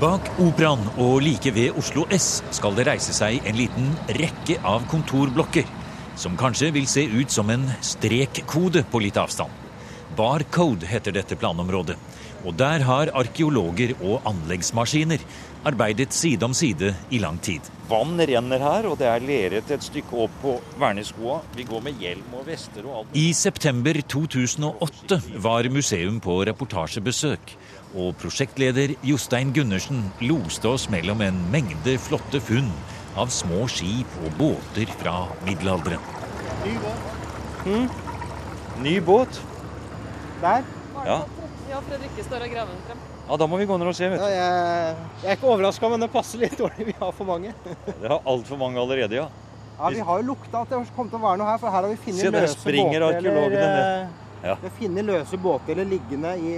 Bak Operaen og like ved Oslo S skal det reise seg en liten rekke av kontorblokker, som kanskje vil se ut som en strekkode på litt avstand. Barcode heter dette planområdet, og der har arkeologer og anleggsmaskiner arbeidet side om side i lang tid. Vann renner her, og det er leret et stykke opp på verneskoa. Vi går med hjelm og vester og alt. I september 2008 var museum på reportasjebesøk og prosjektleder Jostein Gundersen loste oss mellom en mengde flotte funn av små skip og båter fra middelalderen. Ny båt. Mm. Ny båt. Der? Ja. Ja, Fredrikke står og graver den frem. ja, da må vi gå ned og se. vet Ja, jeg, jeg er ikke overraska, men det passer litt dårlig. Vi har for mange. Det har altfor mange allerede, ja. Ja, Vi har jo lukta at det kom til å være noe her, for her har vi funnet Se, der springer båter. arkeologene eller, ned. Ja. Vi har funnet løse båter eller liggende i,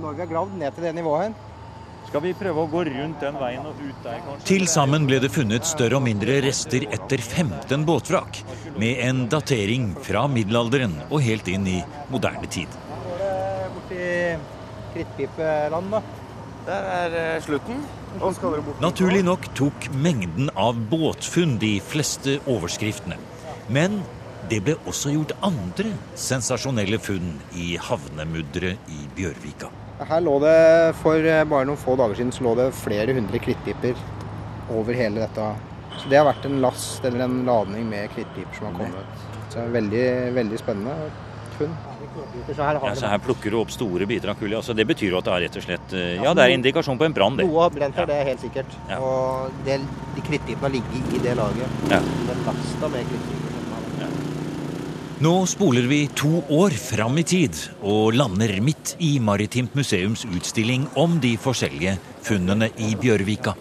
når vi har gravd ned til det nivået her. Skal vi prøve å gå rundt den veien og ut der, kanskje? Til sammen ble det funnet større og mindre rester etter 15 båtvrak, med en datering fra middelalderen og helt inn i moderne tid. Da er det borti Krittpipeland, da. Der er eh, slutten. Naturlig nok tok mengden av båtfunn de fleste overskriftene. Men det ble også gjort andre sensasjonelle funn i havnemudderet i Bjørvika. Her lå det for eh, bare noen få dager siden så lå det flere hundre krittpiper over hele dette. Så det har vært en last eller en ladning med krittpiper som har kommet. Så det er veldig, veldig spennende funn. Så her Ja, så her plukker du opp store biter av kulje. Altså, det betyr jo at det er rett og slett eh, Ja, det er indikasjon på en brann, det. Noe har brent her, det er helt sikkert. Ja. Og det, de krittpipene har ligget i det laget. Ja. Den lasta med krittpiper. Nå spoler vi to år fram i tid og lander midt i Maritimt museums utstilling om de forskjellige funnene i Bjørvika.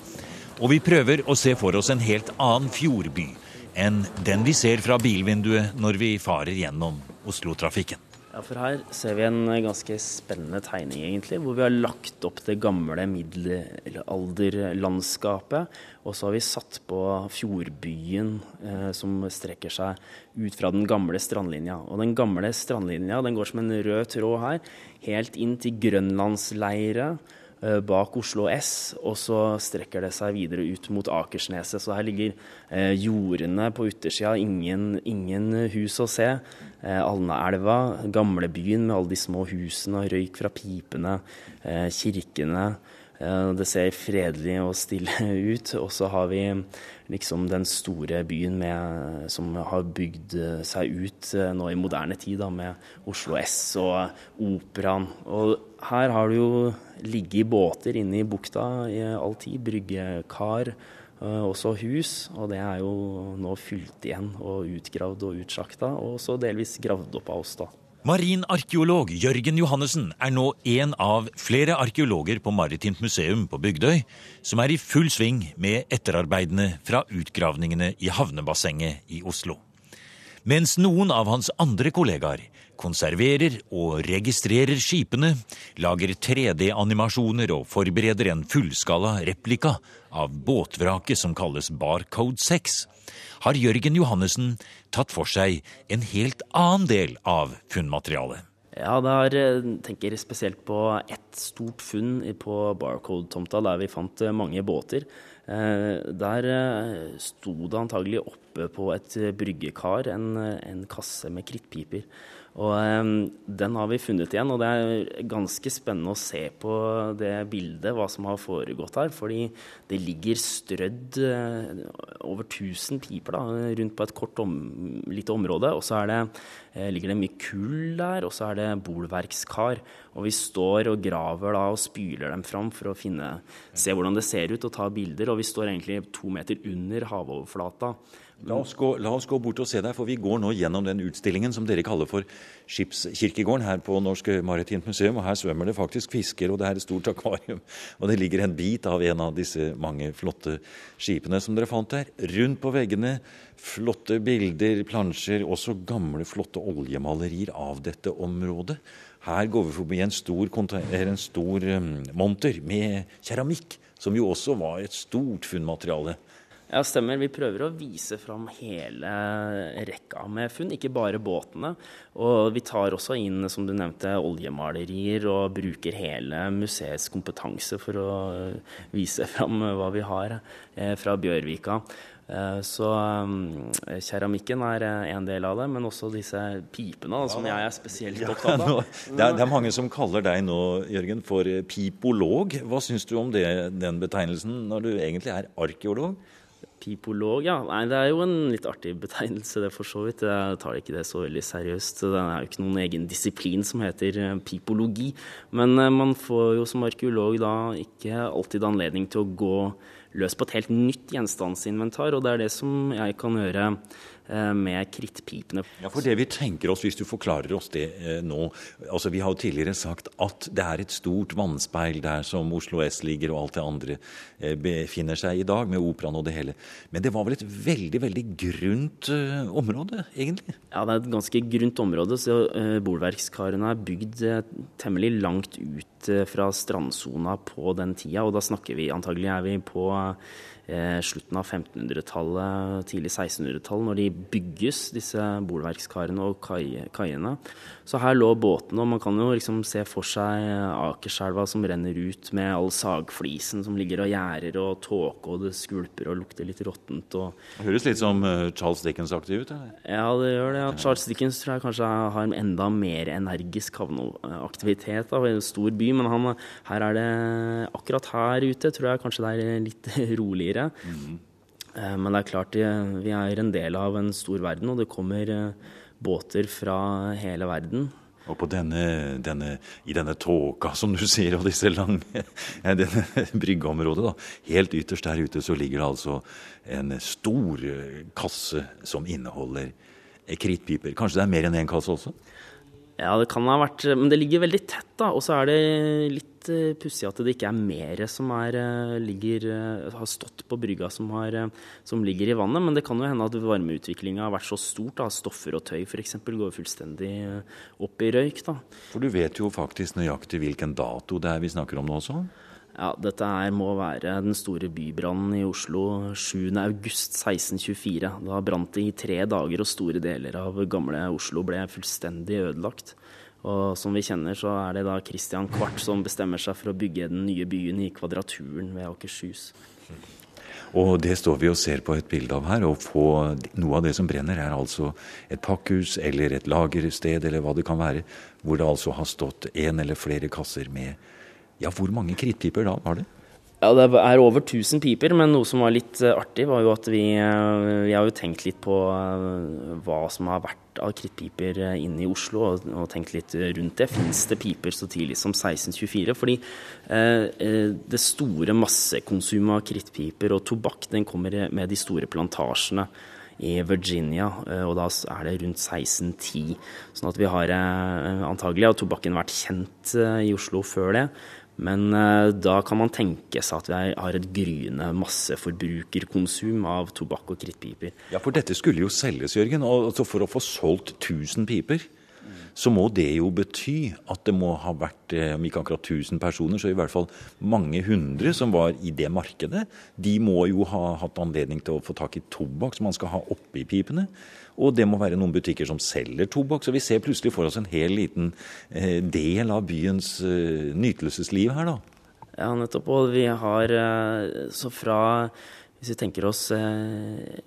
Og vi prøver å se for oss en helt annen fjordby enn den vi ser fra bilvinduet når vi farer gjennom Oslo-trafikken. Ja, for Her ser vi en ganske spennende tegning, egentlig, hvor vi har lagt opp det gamle middelalderlandskapet. Og så har vi satt på fjordbyen eh, som strekker seg ut fra den gamle strandlinja. Og den gamle strandlinja den går som en rød tråd her, helt inn til Grønlandsleiret eh, bak Oslo S, og så strekker det seg videre ut mot Akersneset. Så her ligger eh, jordene på yttersida, ingen, ingen hus å se. Eh, Alnaelva, gamlebyen med alle de små husene og røyk fra pipene, eh, kirkene. Eh, det ser fredelig og stille ut. Og så har vi liksom den store byen med, som har bygd eh, seg ut eh, nå i moderne tid, da, med Oslo S og Operaen. Og her har det jo ligget båter inne i bukta i all tid. Bryggekar, eh, også hus. Og det er jo nå fylt igjen og utgravd og utsjakta, og så delvis gravd opp av oss, da. Marinarkeolog Jørgen Johannessen er nå en av flere arkeologer på Maritimt museum på Bygdøy som er i full sving med etterarbeidene fra utgravningene i havnebassenget i Oslo. Mens noen av hans andre kollegaer konserverer og registrerer skipene, lager 3D-animasjoner og forbereder en fullskala replika av båtvraket som kalles Barcode 6, har Jørgen Johannessen tatt for seg en helt annen del av funnmaterialet. Ja, der tenker jeg spesielt på ett stort funn på Barcode-tomta der vi fant eh, mange båter. Eh, Der eh, sto det antagelig oppe på et eh, bryggekar en, eh, en kasse med krittpiper. Og um, den har vi funnet igjen, og det er ganske spennende å se på det bildet, hva som har foregått her. Fordi det ligger strødd eh, over 1000 piper da, rundt på et kort om, lite område. Og så det, eh, ligger det mye kull der, og så er det bolverkskar. Og vi står og graver da og spyler dem fram for å finne, se hvordan det ser ut og ta bilder. Og vi står egentlig to meter under havoverflata. La oss, gå, la oss gå bort og se deg, for vi går nå gjennom den utstillingen som dere kaller for Skipskirkegården her på Norsk Maritimt Museum. og Her svømmer det faktisk fisker, og det er et stort akvarium. Og det ligger en bit av en av disse mange flotte skipene som dere fant der. Rundt på veggene flotte bilder, plansjer, også gamle, flotte oljemalerier av dette området. Her går vi forbi en stor, en stor um, monter med keramikk, som jo også var et stort funnmateriale. Ja, stemmer. Vi prøver å vise fram hele rekka med funn, ikke bare båtene. Og vi tar også inn, som du nevnte, oljemalerier og bruker hele museets kompetanse for å vise fram hva vi har eh, fra Bjørvika. Eh, så keramikken er en del av det, men også disse pipene, som jeg er spesielt opptatt av. Det er, det er mange som kaller deg nå, Jørgen, for pipolog. Hva syns du om det, den betegnelsen, når du egentlig er arkeolog? Pipolog, ja. Nei, det er jo en litt artig betegnelse, det for så vidt. Jeg tar ikke det så veldig seriøst. Det er jo ikke noen egen disiplin som heter eh, pipologi. Men eh, man får jo som arkeolog da ikke alltid anledning til å gå løs på et helt nytt gjenstandsinventar, og det er det som jeg kan gjøre med krittpipene. Ja, for det vi tenker oss, Hvis du forklarer oss det eh, nå altså Vi har jo tidligere sagt at det er et stort vannspeil der som Oslo S ligger og alt det andre eh, befinner seg i dag, med operaen og det hele. Men det var vel et veldig veldig grunt eh, område, egentlig? Ja, det er et ganske grunt område. så uh, Bolverkskarene er bygd uh, temmelig langt ut fra strandsona på den tida, og da snakker vi antagelig er vi på Eh, slutten av 1500-tallet, tidlig 1600-tall, når de bygges, disse bolverkskarene og kaiene. Så her lå båtene, og man kan jo liksom se for seg Akerselva som renner ut med all sagflisen som ligger og gjerder, og tåke, og det skvulper og lukter litt råttent. Det høres litt som uh, Charles Dickens-aktig ut? eller? Ja, det gjør det. Charles Dickens tror jeg kanskje har en enda mer energisk havneaktivitet av en stor by, men han, her er det akkurat her ute tror jeg kanskje det er litt roligere. Mm. Men det er klart, vi er en del av en stor verden, og det kommer eh, båter fra hele verden. Og denne, denne, i denne tåka, som du sier, og disse lange denne bryggeområdet, da, helt ytterst der ute, så ligger det altså en stor kasse som inneholder krittpiper. Kanskje det er mer enn én kasse også? Ja, det kan ha vært Men det ligger veldig tett, da. Og så er det litt uh, pussig at det ikke er mer som er, uh, ligger, uh, har stått på brygga som, har, som, ligger i vannet. Men det kan jo hende at varmeutviklinga har vært så stort. Da. Stoffer og tøy f.eks. går fullstendig opp i røyk. Da. For du vet jo faktisk nøyaktig hvilken dato det er vi snakker om nå også? Ja, dette her må være den store bybrannen i Oslo 7.8.1624. Da brant det i tre dager, og store deler av gamle Oslo ble fullstendig ødelagt. Og som vi kjenner, så er det da Christian Kvart som bestemmer seg for å bygge den nye byen i Kvadraturen ved Akershus. Og det står vi og ser på et bilde av her. Og få, noe av det som brenner, er altså et pakkhus eller et lagersted eller hva det kan være, hvor det altså har stått en eller flere kasser med ja, hvor mange krittpiper da var det? Ja, Det er over 1000 piper, men noe som var litt eh, artig, var jo at vi, eh, vi har jo tenkt litt på eh, hva som har vært av krittpiper inne i Oslo, og, og, tenkt litt rundt det. Fins det piper så tidlig som 1624? Fordi eh, det store massekonsumet av krittpiper og tobakk den kommer med de store plantasjene i Virginia, og da er det rundt 1610. Sånn at vi har antagelig har tobakken vært kjent i Oslo før det. Men eh, da kan man tenke seg at vi har et gryende masseforbrukerkonsum av tobakk og krittpiper. Ja, for dette skulle jo selges, Jørgen. Og altså for å få solgt 1000 piper, så må det jo bety at det må ha vært, eh, om ikke akkurat 1000 personer, så i hvert fall mange hundre som var i det markedet. De må jo ha hatt anledning til å få tak i tobakk som man skal ha oppi pipene. Og det må være noen butikker som selger tobakk. Så vi ser plutselig for oss en hel liten eh, del av byens eh, nytelsesliv her, da. Ja, nettopp. Og vi har så fra hvis vi tenker oss eh,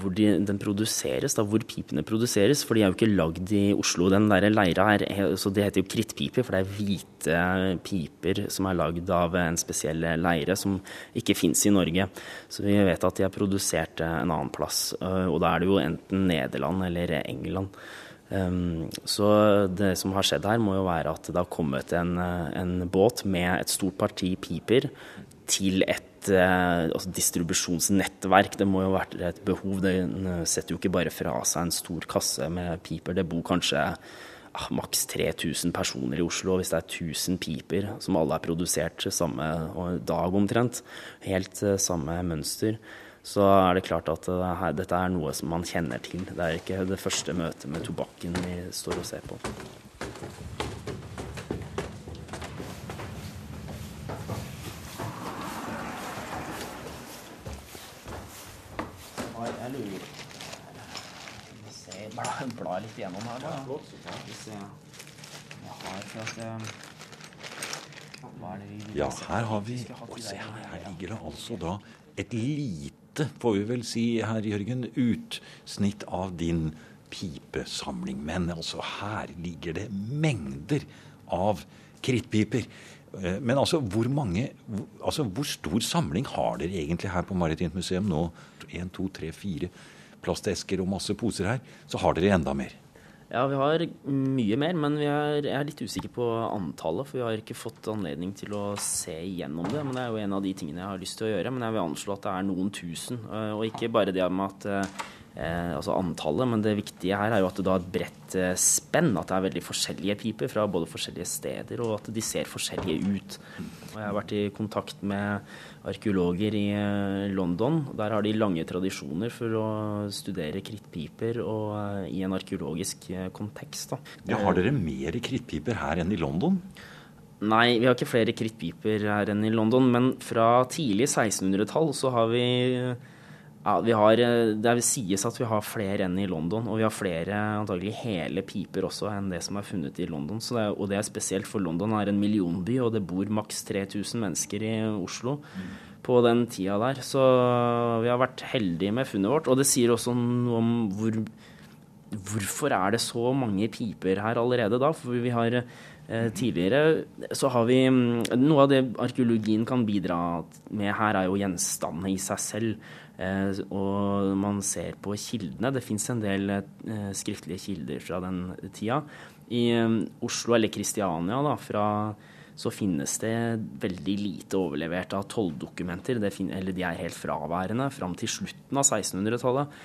hvor de, den produseres, da, hvor pipene produseres, for de er jo ikke lagd i Oslo. Den der leira er, så Det heter jo krittpiper, for det er hvite piper som er lagd av en spesiell leire som ikke fins i Norge. Så vi vet at de er produsert en annen plass. Eh, og da er det jo enten Nederland eller England. Um, så det som har skjedd her, må jo være at det har kommet en, en båt med et stort parti piper til et eh, altså distribusjonsnettverk. Det må jo ha vært et behov. Den setter jo ikke bare fra seg en stor kasse med piper. Det bor kanskje ah, maks 3000 personer i Oslo. Hvis det er 1000 piper som alle er produsert samme dag omtrent, helt eh, samme mønster, så er det klart at dette er noe som man kjenner til. Det er ikke det første møtet med tobakken vi står og ser på. jeg lurer Jeg bla, bla litt gjennom her, da. Ja, her har vi Og se her, her ligger det altså da et lite, får vi vel si, herr Jørgen, utsnitt av din pipesamling. Men altså, her ligger det mengder av krittpiper. Eh, Men altså, hvor mange Altså, hvor stor samling har dere egentlig her på Maritimt museum nå? Én, to, tre, fire plastesker og masse poser her. Så har dere enda mer. Ja, vi har mye mer, men er, jeg er litt usikker på antallet. For vi har ikke fått anledning til å se igjennom det. Men det er jo en av de tingene jeg har lyst til å gjøre. Men jeg vil anslå at det er noen tusen. eh, Og ikke bare det med at eh, altså antallet, men det viktige her er jo at det da er et bredt eh, spenn. At det er veldig forskjellige piper fra både forskjellige steder, og at de ser forskjellige ut. Og jeg har vært i kontakt med arkeologer i eh, London. Der har de lange tradisjoner for å studere krittpiper og eh, i en arkeologisk eh, kontekst. Da. Ja, har dere mer krittpiper her enn i London? Nei, vi har ikke flere krittpiper her enn i London, men fra tidlig 1600-tall så har vi ja, har, eh, Det sies at vi har flere enn i London, og vi har flere antagelig hele piper også enn det som er funnet i London. Det er, og det er spesielt, for London er en millionby, og det bor maks 3000 mennesker i Oslo på den tida der. Så vi har vært heldige med funnet vårt. Og det sier også noe om hvor Hvorfor er det så mange piper her allerede da? For vi har tidligere så har vi mm, Noe av det arkeologien kan bidra med her, er jo gjenstandene i seg selv. Eh, og man ser på kildene. Det fins en del eh, skriftlige kilder fra den tida. I eh, Oslo eller Kristiania da, fra så finnes det veldig lite overlevert av tolldokumenter. Eller de er helt fraværende fram til slutten av 1600-tallet.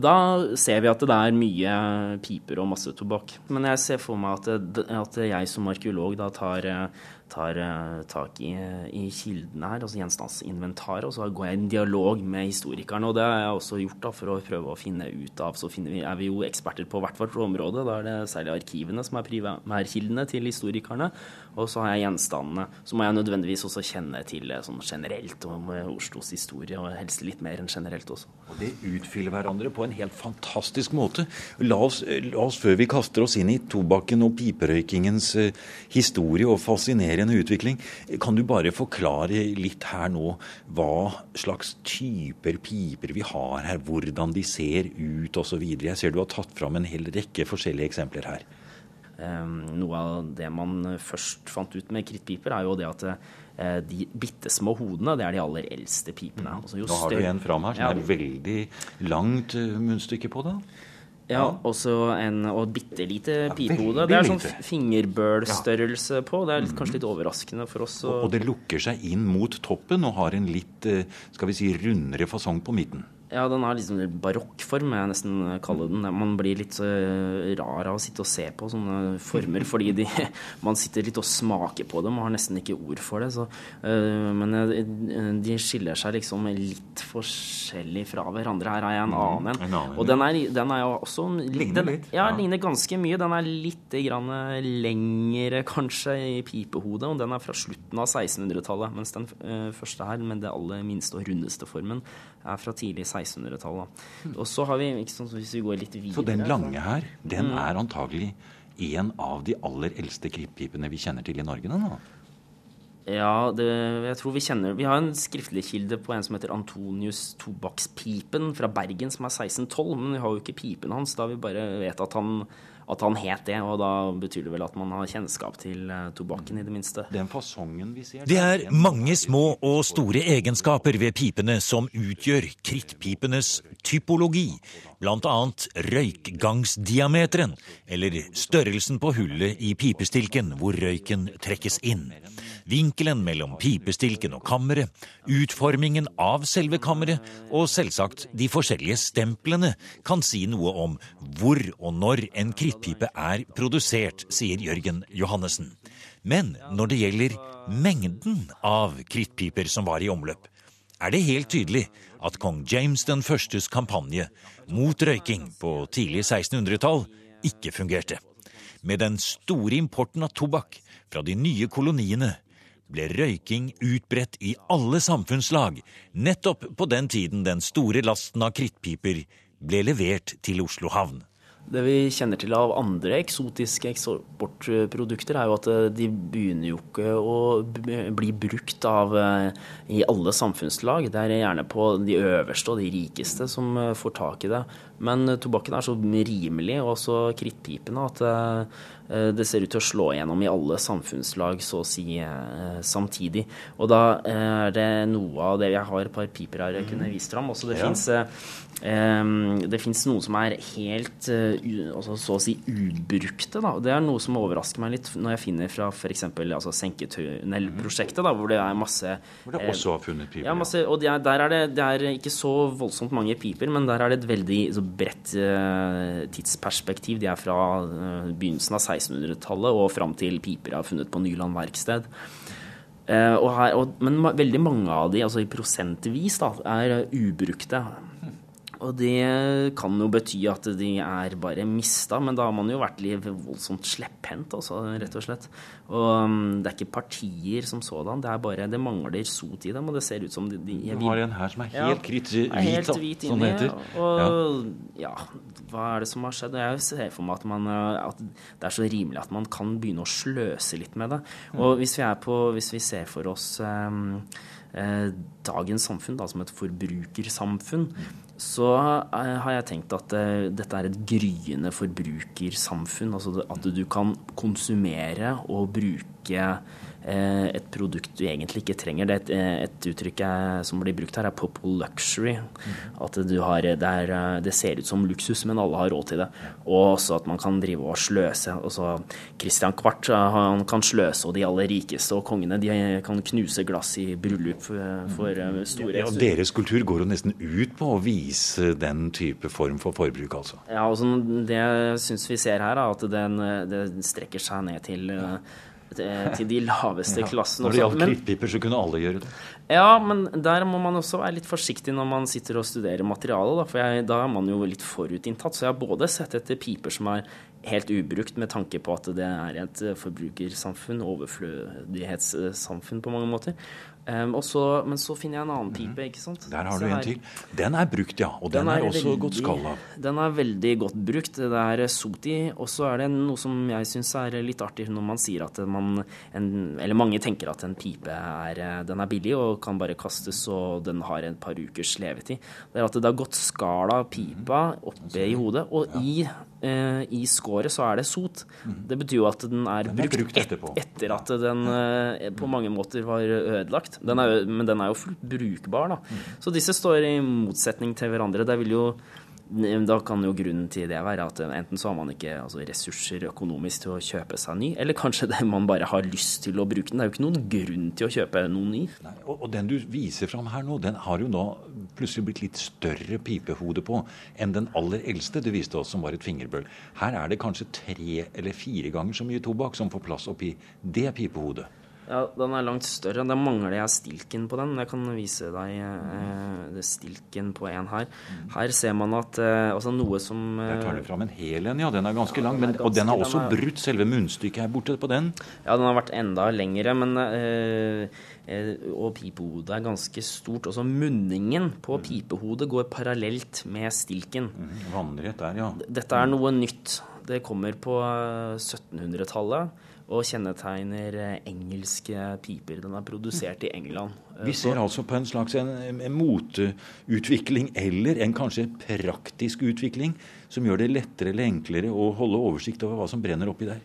Da ser vi at det er mye piper og masse tobakk. Men jeg ser for meg at, at jeg som arkeolog da tar, tar eh, tak i, i kildene her, altså gjenstandsinventaret, og så går jeg i en dialog med historikerne. Og det har jeg også gjort da, for å prøve å finne ut av. Så vi, er vi jo eksperter på hvert vårt område. Da er det særlig arkivene som er primærkildene til historikerne. Og så har jeg gjenstandene. Så må jeg nødvendigvis også kjenne til eh, sånn generelt om eh, Oslos historie, og helst litt mer enn generelt også. Og det utfyller hverandre på en helt fantastisk måte. La oss, la oss før vi kaster oss inn i tobakken og piperøykingens eh, historie og fascinerende utvikling, kan du bare forklare litt her nå hva slags typer piper vi har her, hvordan de ser ut osv. Jeg ser du har tatt fram en hel rekke forskjellige eksempler her. Eh, Noe av det man først fant ut med krittpiper, er jo det at eh, de bitte små hodene, det er de aller eldste pipene. Altså jo Nå har du en fram her som Ja, er veldig langt eh, munnstykke på det. Ja, også en og et bitte lite pipehode. Det er sånn fingerbølstørrelse på. Det er litt, kanskje litt overraskende for oss. Og, Og det lukker seg inn mot toppen og har en litt eh, skal vi si, rundere fasong på midten. Ja, den har liksom en barokkform, jeg nesten kalle den. Man blir litt så rar av å sitte og se på sånne former, fordi de, man sitter litt og smaker på dem og har nesten ikke ord for det. Så, øh, men øh, de skiller seg liksom litt forskjellig fra hverandre. Her har jeg en annen en. Mm, annen, Og den er, den er jo også Ligner litt, Ja, ligner ganske mye. Den er litt grann lengre, kanskje, i pipehodet, og den er fra slutten av 1600-tallet. Mens den første her, med det aller minste og rundeste formen, er fra tidlig 1600-tall. Og så har vi, ikke sant, hvis vi går litt videre Så den lange her, den Mm. er antagelig en av de aller eldste krittpipene vi kjenner til i Norge. nå? Ja, det, jeg tror vi kjenner Vi har en skriftlig kilde på en som heter Antonius Tobakkspipen fra Bergen, som er 1612. Men vi har jo ikke pipen hans, da vi bare vet at han, at han het det. Og da betyr det vel at man har kjennskap til eh, tobakken, i det minste. Den fasongen vi ser Det er mange små og store egenskaper ved pipene som utgjør krittpipenes typologi, annet røykgangsdiameteren, eller størrelsen på hullet i pipestilken hvor røyken trekkes inn, vinkelen mellom pipestilken og kammeret, utformingen av selve kammeret, og selvsagt de forskjellige stemplene kan si noe om hvor og når en krittpipe er produsert, sier Jørgen Johannessen. Men når det gjelder mengden av krittpiper som var i omløp, er det helt tydelig at kong James den førstes kampanje mot røyking på tidlig 1600-tall ikke fungerte. Med den store importen av tobakk fra de nye koloniene ble røyking utbredt i alle samfunnslag, nettopp på den tiden den store lasten av krittpiper ble levert til Oslo havn. Det vi kjenner til av andre eksotiske eksportprodukter, er jo at eh, de begynner jo ikke å bli brukt av eh, i alle samfunnslag. Det er gjerne på de øverste og de rikeste som eh, får tak i det. Men tobakken er så rimelig, og også krittpipende at det ser ut til å slå igjennom i alle samfunnslag så å si samtidig. Og da er det noe av det Jeg har et par piper her jeg kunne vist fram. Også det ja. fins det fins noen som er helt altså, så å si ubrukte. Da. Det er noe som overrasker meg litt når jeg finner fra f.eks. Altså, senketunnelprosjektet, hvor det er masse Hvor det også har funnet piper? Ja, masse, og er, der er det, det, er ikke så voldsomt mange piper, men der er det et veldig så bredt uh, tidsperspektiv. De er fra begynnelsen av 1600-tallet og fram til piper er funnet på Nyland verksted. Og her, og, men veldig mange av de, altså i prosentvis, da, er ubrukte. Og det kan jo bety at de er bare mista, men da har man jo vært litt voldsomt slepphendt, altså, rett og slett. Og um, det er ikke partier som sådan, det er bare Det mangler sot i dem, og det ser ut som de, de Du har en her som er helt ja, hvit, helt hvit som det heter. Og ja. ja. hva er det som har skjedd? Jeg ser for meg at, man, at det er så rimelig at man kan begynne å sløse litt med det. Og hvis vi, på, hvis vi ser for oss um, eh, dagens samfunn da, som et forbrukersamfunn, så eh, har jeg tenkt at uh, dette er et gryende forbrukersamfunn. Altså at du kan konsumere og bruke Eh, et produkt du egentlig ikke trenger. Det et, eh, et uttrykk som blir brukt her, er 'popul luxury'. At har, det, er, eh, det, ser ut som luksus, men alle har råd til det. Og også at man kan drive og sløse. Også Christian Kvart han kan sløse, og de aller rikeste og kongene de kan knuse glass i bryllup for store Ja, Deres kultur går jo nesten ut på å vise den type form for forbruk, altså. Ja, og det jeg syns vi ser her, er at den, det strekker seg ned til til de laveste ja. klassene. Når det gjaldt krittpiper, så kunne alle gjøre det. Ja, men der må man også være litt forsiktig når man sitter og studerer materialet. Da, for jeg, da er man jo litt forutinntatt. Så jeg har både sett etter piper som er helt ubrukt med tanke på at det er et forbrukersamfunn, overflødighetssamfunn på mange måter. Um, så, men så finner jeg en annen pipe. Mhm. ikke sant? Der har du en til. Den er brukt, ja. Og den, den er, er, også veldig, godt skalla. Den er veldig godt brukt. Det er soti. Og så er det noe som jeg syns er litt artig når man sier at man en, Eller mange tenker at en pipe er, den er billig og kan bare kastes, og den har et par ukers levetid. Det er at det har gått skala pipa oppe i hodet, og i Eh, i skåret så er det sot. Mm. Det betyr jo at den er, den er brukt, brukt etterpå. etter at den eh, på mange måter var ødelagt. Den er, men den er jo fullt brukbar, da. Mm. Så disse står i motsetning til hverandre. Det vil jo da kan jo grunnen til det være at enten så har man ikke altså, ressurser økonomisk til å kjøpe seg ny, eller kanskje det man bare har lyst til å bruke den. Det er jo ikke noen grunn til å kjøpe noen ny. Nei, og, og, den du viser fram her nå, den har jo nå plutselig blitt litt større pipehode på enn den aller eldste du viste oss, som var et fingerbøl. Her er det kanskje tre eller fire ganger så mye tobakk som får plass oppi det pipehodet. Ja, den er langt større. Da mangler jeg stilken på den. Jeg kan vise deg eh, stilken på en her. Her ser man at eh, altså noe som eh, Der tar du fram en hel en, ja. Den er ganske ja, lang. Men, er ganske, og den har også den er, brutt selve munnstykket her borte på den. Ja, den har vært enda lengre, men eh, eh Og pipehodet er ganske stort. Også munningen på mm. pipehodet går parallelt med stilken. Mm, vannrett der, ja. Dette er noe nytt. Det kommer på 1700-tallet. Eh, og kjennetegner eh, engelske piper. Den er produsert i England. Vi ser altså på en slags en, en moteutvikling eller en kanskje praktisk utvikling som gjør det lettere eller enklere å holde oversikt over hva som brenner oppi der.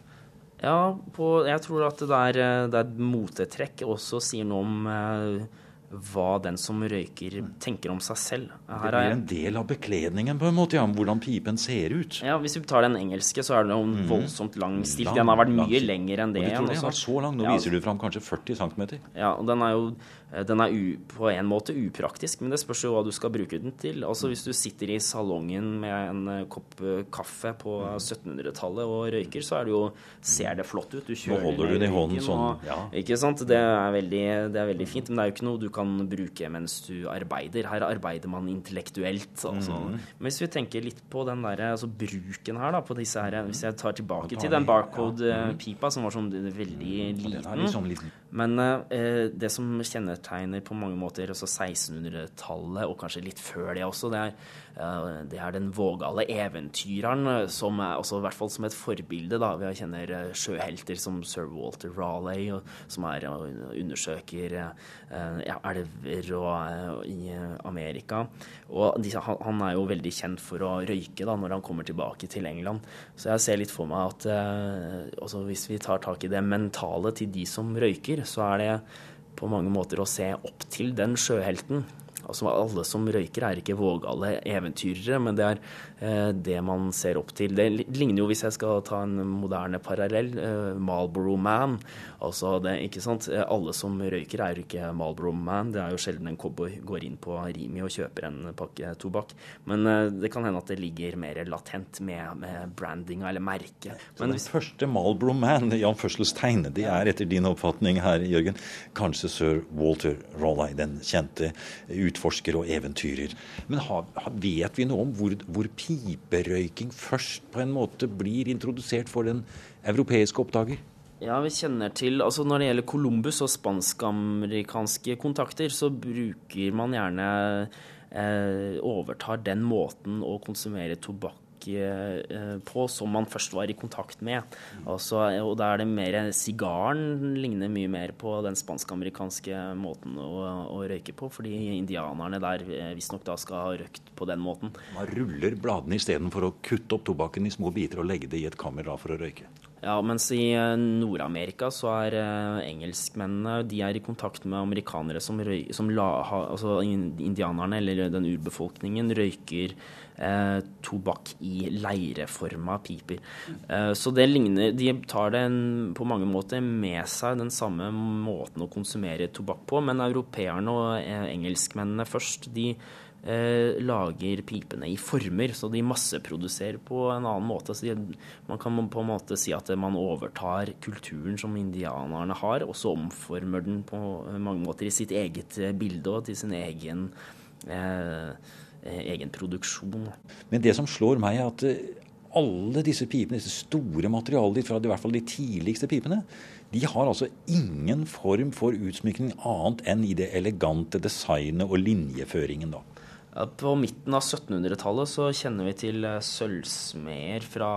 Ja, på, jeg tror at det er, eh, det er motetrekk også sier noe om eh, hva den som røyker, tenker om seg selv. Her det blir en del av bekledningen, på en måte, ja, om hvordan pipen ser ut. Ja, Hvis vi tar den engelske, så er det en mhm. voldsomt lang stil. Den har vært mye lenger enn det. Og du tror den har vært så lang? Nå ja. viser du fram kanskje 40 cm. Ja, og den er jo Eh, den er på en måte upraktisk, men det spørs jo hva du skal bruke den til. Altså Hvis du sitter i salongen med en eh, kopp eh, kaffe på 1700-tallet og røyker, så er det jo, ser det flott ut. Du kjører Nå holder du den i hånden sånn. Og, ja. Ikke sant? Det er, veldig, det er, veldig, fint, men det er jo ikke noe du kan bruke mens du arbeider. Her arbeider man intellektuelt. Altså. Mm. Men hvis vi tenker litt på den der, altså bruken her, da, på disse her Hvis jeg tar tilbake tar til den barcode-pipa, som var sånn veldig liten. liksom liten. Men eh, det som kjennetegner på mange måter også 1600-tallet, og kanskje litt før det også, det er, eh, det er den vågale eventyreren, som er også i hvert fall som et forbilde. da, Vi kjenner eh, sjøhelter som sir Walter Raleigh, som er og undersøker eh, ja, elver og, eh, i Amerika. Og de, han, han, er jo veldig kjent for å røyke da, når han kommer tilbake til England. Så jeg ser litt for meg at eh, hvis vi tar tak i det mentale til de som røyker, så er det på mange måter å se opp til den sjøhelten. Altså Alle som røyker, er ikke vågale eventyrere, men det er eh, det man ser opp til. Det ligner jo, hvis jeg skal ta en moderne parallell, eh, Marlboro Man. Altså det, ikke sant? Eh, alle som røyker, er jo ikke Marlboro Man. Det er jo sjelden en cowboy går inn på Rimi og kjøper en pakke tobakk. Men eh, det kan hende at det ligger mer latent med, med brandinga eller merket. Men den første Marlboro Man, i anførselstegn, det er etter din oppfatning her, Jørgen, kanskje sir Walter Raleigh, den kjente utforsker og eventyrer. Men har, vet vi noe om hvor, hvor piperøyking først på en måte blir introdusert for den europeiske oppdager? Ja, vi kjenner til altså Når det gjelder Columbus og spansk-amerikanske kontakter, så bruker man gjerne eh, Overtar den måten å konsumere tobakk Eh, på som man først var i kontakt med. Altså, og da er det mer Sigaren ligner mye mer på den spansk-amerikanske måten å, å, røyke på, fordi indianerne der eh, visstnok da skal ha røykt på den måten. Man ruller bladene istedenfor å kutte opp tobakken i små biter og legge det i et kammer for å røyke. Ja, mens i eh, Nord-Amerika så er engelskmennene de er i kontakt med amerikanere som, røy, som la, altså indianerne, eller den urbefolkningen, røyker eh, tobakk i leireforma piper. Eh, så det ligner De tar det en, på mange måter med seg den samme måten å konsumere tobakk på, men europeerne og eh, engelskmennene først, de eh, lager pipene i former, så de masseproduserer på en annen måte. Så de, man kan på en måte si at man overtar kulturen som indianerne har, og så omformer den på mange måter i sitt eget bilde og til sin egen eh, Eh, egen produksjon. Men det som slår meg, er at eh, alle disse pipene, disse store materialene fra i hvert fall de tidligste pipene, de har altså ingen form for utsmykning annet enn i det elegante designet og linjeføringen. da. På midten av 1700-tallet så kjenner vi til eh, sølvsmeder fra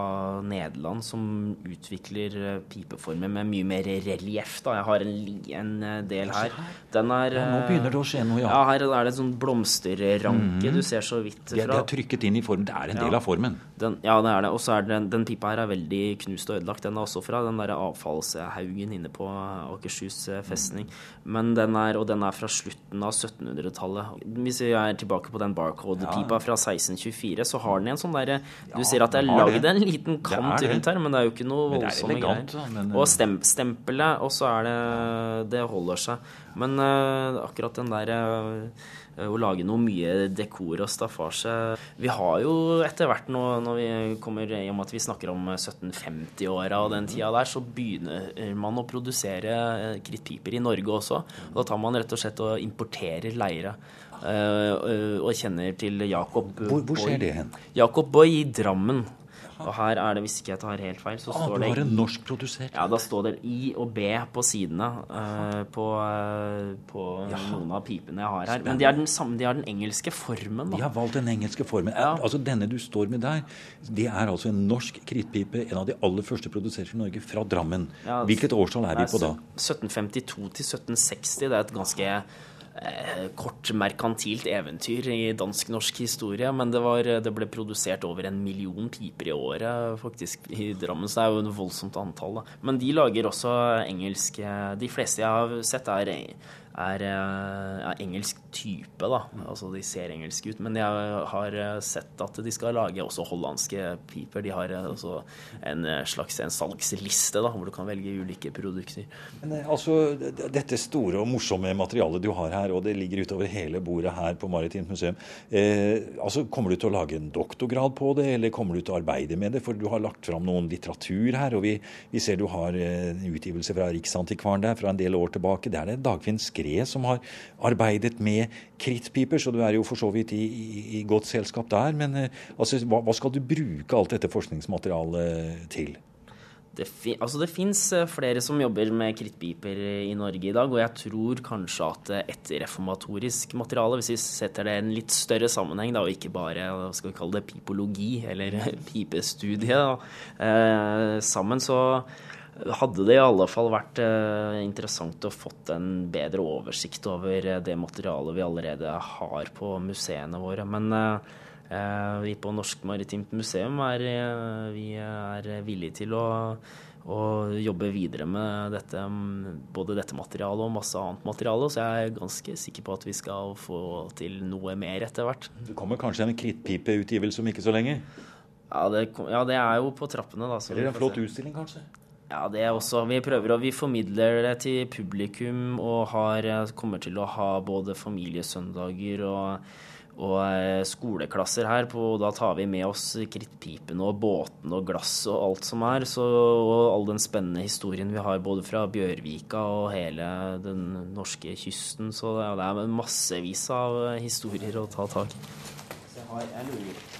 Nederland som utvikler eh, pipeformer med mye mer relieff. Jeg har en, en, eh, del her. Den er, ja, nå begynner det å skje noe, ja. ja her er det en sånn blomsterranke mm. du ser så vidt fra. Det er trykket inn i formen. Det er en del av formen. Den, ja, det er det. Og så er den, den pipa her er veldig knust og ødelagt. Den er også fra den der avfallshaugen inne på Akershus festning. Men den er, og den er fra slutten av 1700-tallet. Hvis vi er tilbake på den barcode-pipa fra 1624, så har den en sånn derre Du ser at det er lagd en liten kant rundt her, men det er jo ikke noe voldsomme greier. Og stem, stempelet, og så er det Det holder seg. Men uh, akkurat den der uh, å lage noe mye dekor og staffasje Vi har jo etter hvert nå, når vi kommer i og med at vi snakker om 1750-åra og den tida der, så begynner man å produsere krittpiper i Norge også. Da tar man rett og slett og importerer leire. Uh, og kjenner til Jakob Hvor, hvor skjer det hen? Jacob Boy i Drammen. Og her er det, hvis ikke jeg tar helt feil, så ah, står det Du har en norskprodusert? Ja, da står det I og B på sidene uh, på, uh, på noen av pipene jeg har her. Men de har den, de den engelske formen. Da. De har valgt den engelske formen. Ja. Altså Denne du står med der, det er altså en norsk krittpipe. En av de aller første produsert i Norge, fra Drammen. Ja, Hvilket årstall er vi på da? 1752 til 1760. Det er et ganske kort merkantilt eventyr i dansk-norsk historie. Men det, var, det, ble produsert over en million piper i året faktisk i Drammen, så det er jo et voldsomt antall. Da. Men de lager også engelske De fleste jeg har sett, er er, er, eh, engelsk type, da. Altså de ser engelske ut. Men jeg har eh, sett at de skal lage også hollandske piper. De har også en slags en salgsliste da, hvor du kan velge ulike produkter. Men altså, Dette store og morsomme materialet du har her, og det ligger utover hele bordet her på Maritimt museum. Eh, altså, Kommer du til å lage en doktorgrad på det, eller kommer du til å arbeide med det? For du har lagt fram noen litteratur her, og vi, vi ser du har en utgivelse fra Riksantikvaren der fra en del år tilbake. Det er det Dagfinn Skrev Skred som har arbeidet med krittpiper, så du er jo for så vidt i, i, i godt selskap der. Men altså, hva, hva skal du bruke alt dette forskningsmaterialet til? Det, fin altså fins eh, flere som jobber med krittpiper i Norge i dag, og jeg tror kanskje at et reformatorisk materiale, hvis vi setter det i en litt større sammenheng, da, og ikke bare skal vi kalle det, pipologi eller pipestudie, da, eh, sammen, så hadde det i alle fall vært eh, interessant å fått en bedre oversikt over det materialet vi allerede har på museene våre. Men eh, Eh, vi på Norsk Maritimt Museum er, eh, vi er villige til å, å, jobbe videre med dette, både dette materialet og masse annet materiale. Så jeg er ganske sikker på at vi skal få til noe mer etter hvert. Det kommer kanskje en krittpipeutgivelse om ikke så lenge? Ja det, ja, det er jo på trappene. Da, Eller en flott utstilling, kanskje? Ja, det er også. Vi prøver og vi formidler det til publikum og har, kommer til å ha både familiesøndager og og eh, skoleklasser her. På, da tar vi med oss krittpipene og båtene og glass og alt som er. Så, og all den spennende historien vi har både fra Bjørvika og hele den norske kysten. Så det er massevis av historier å ta tak i. Jeg, har, jeg lurer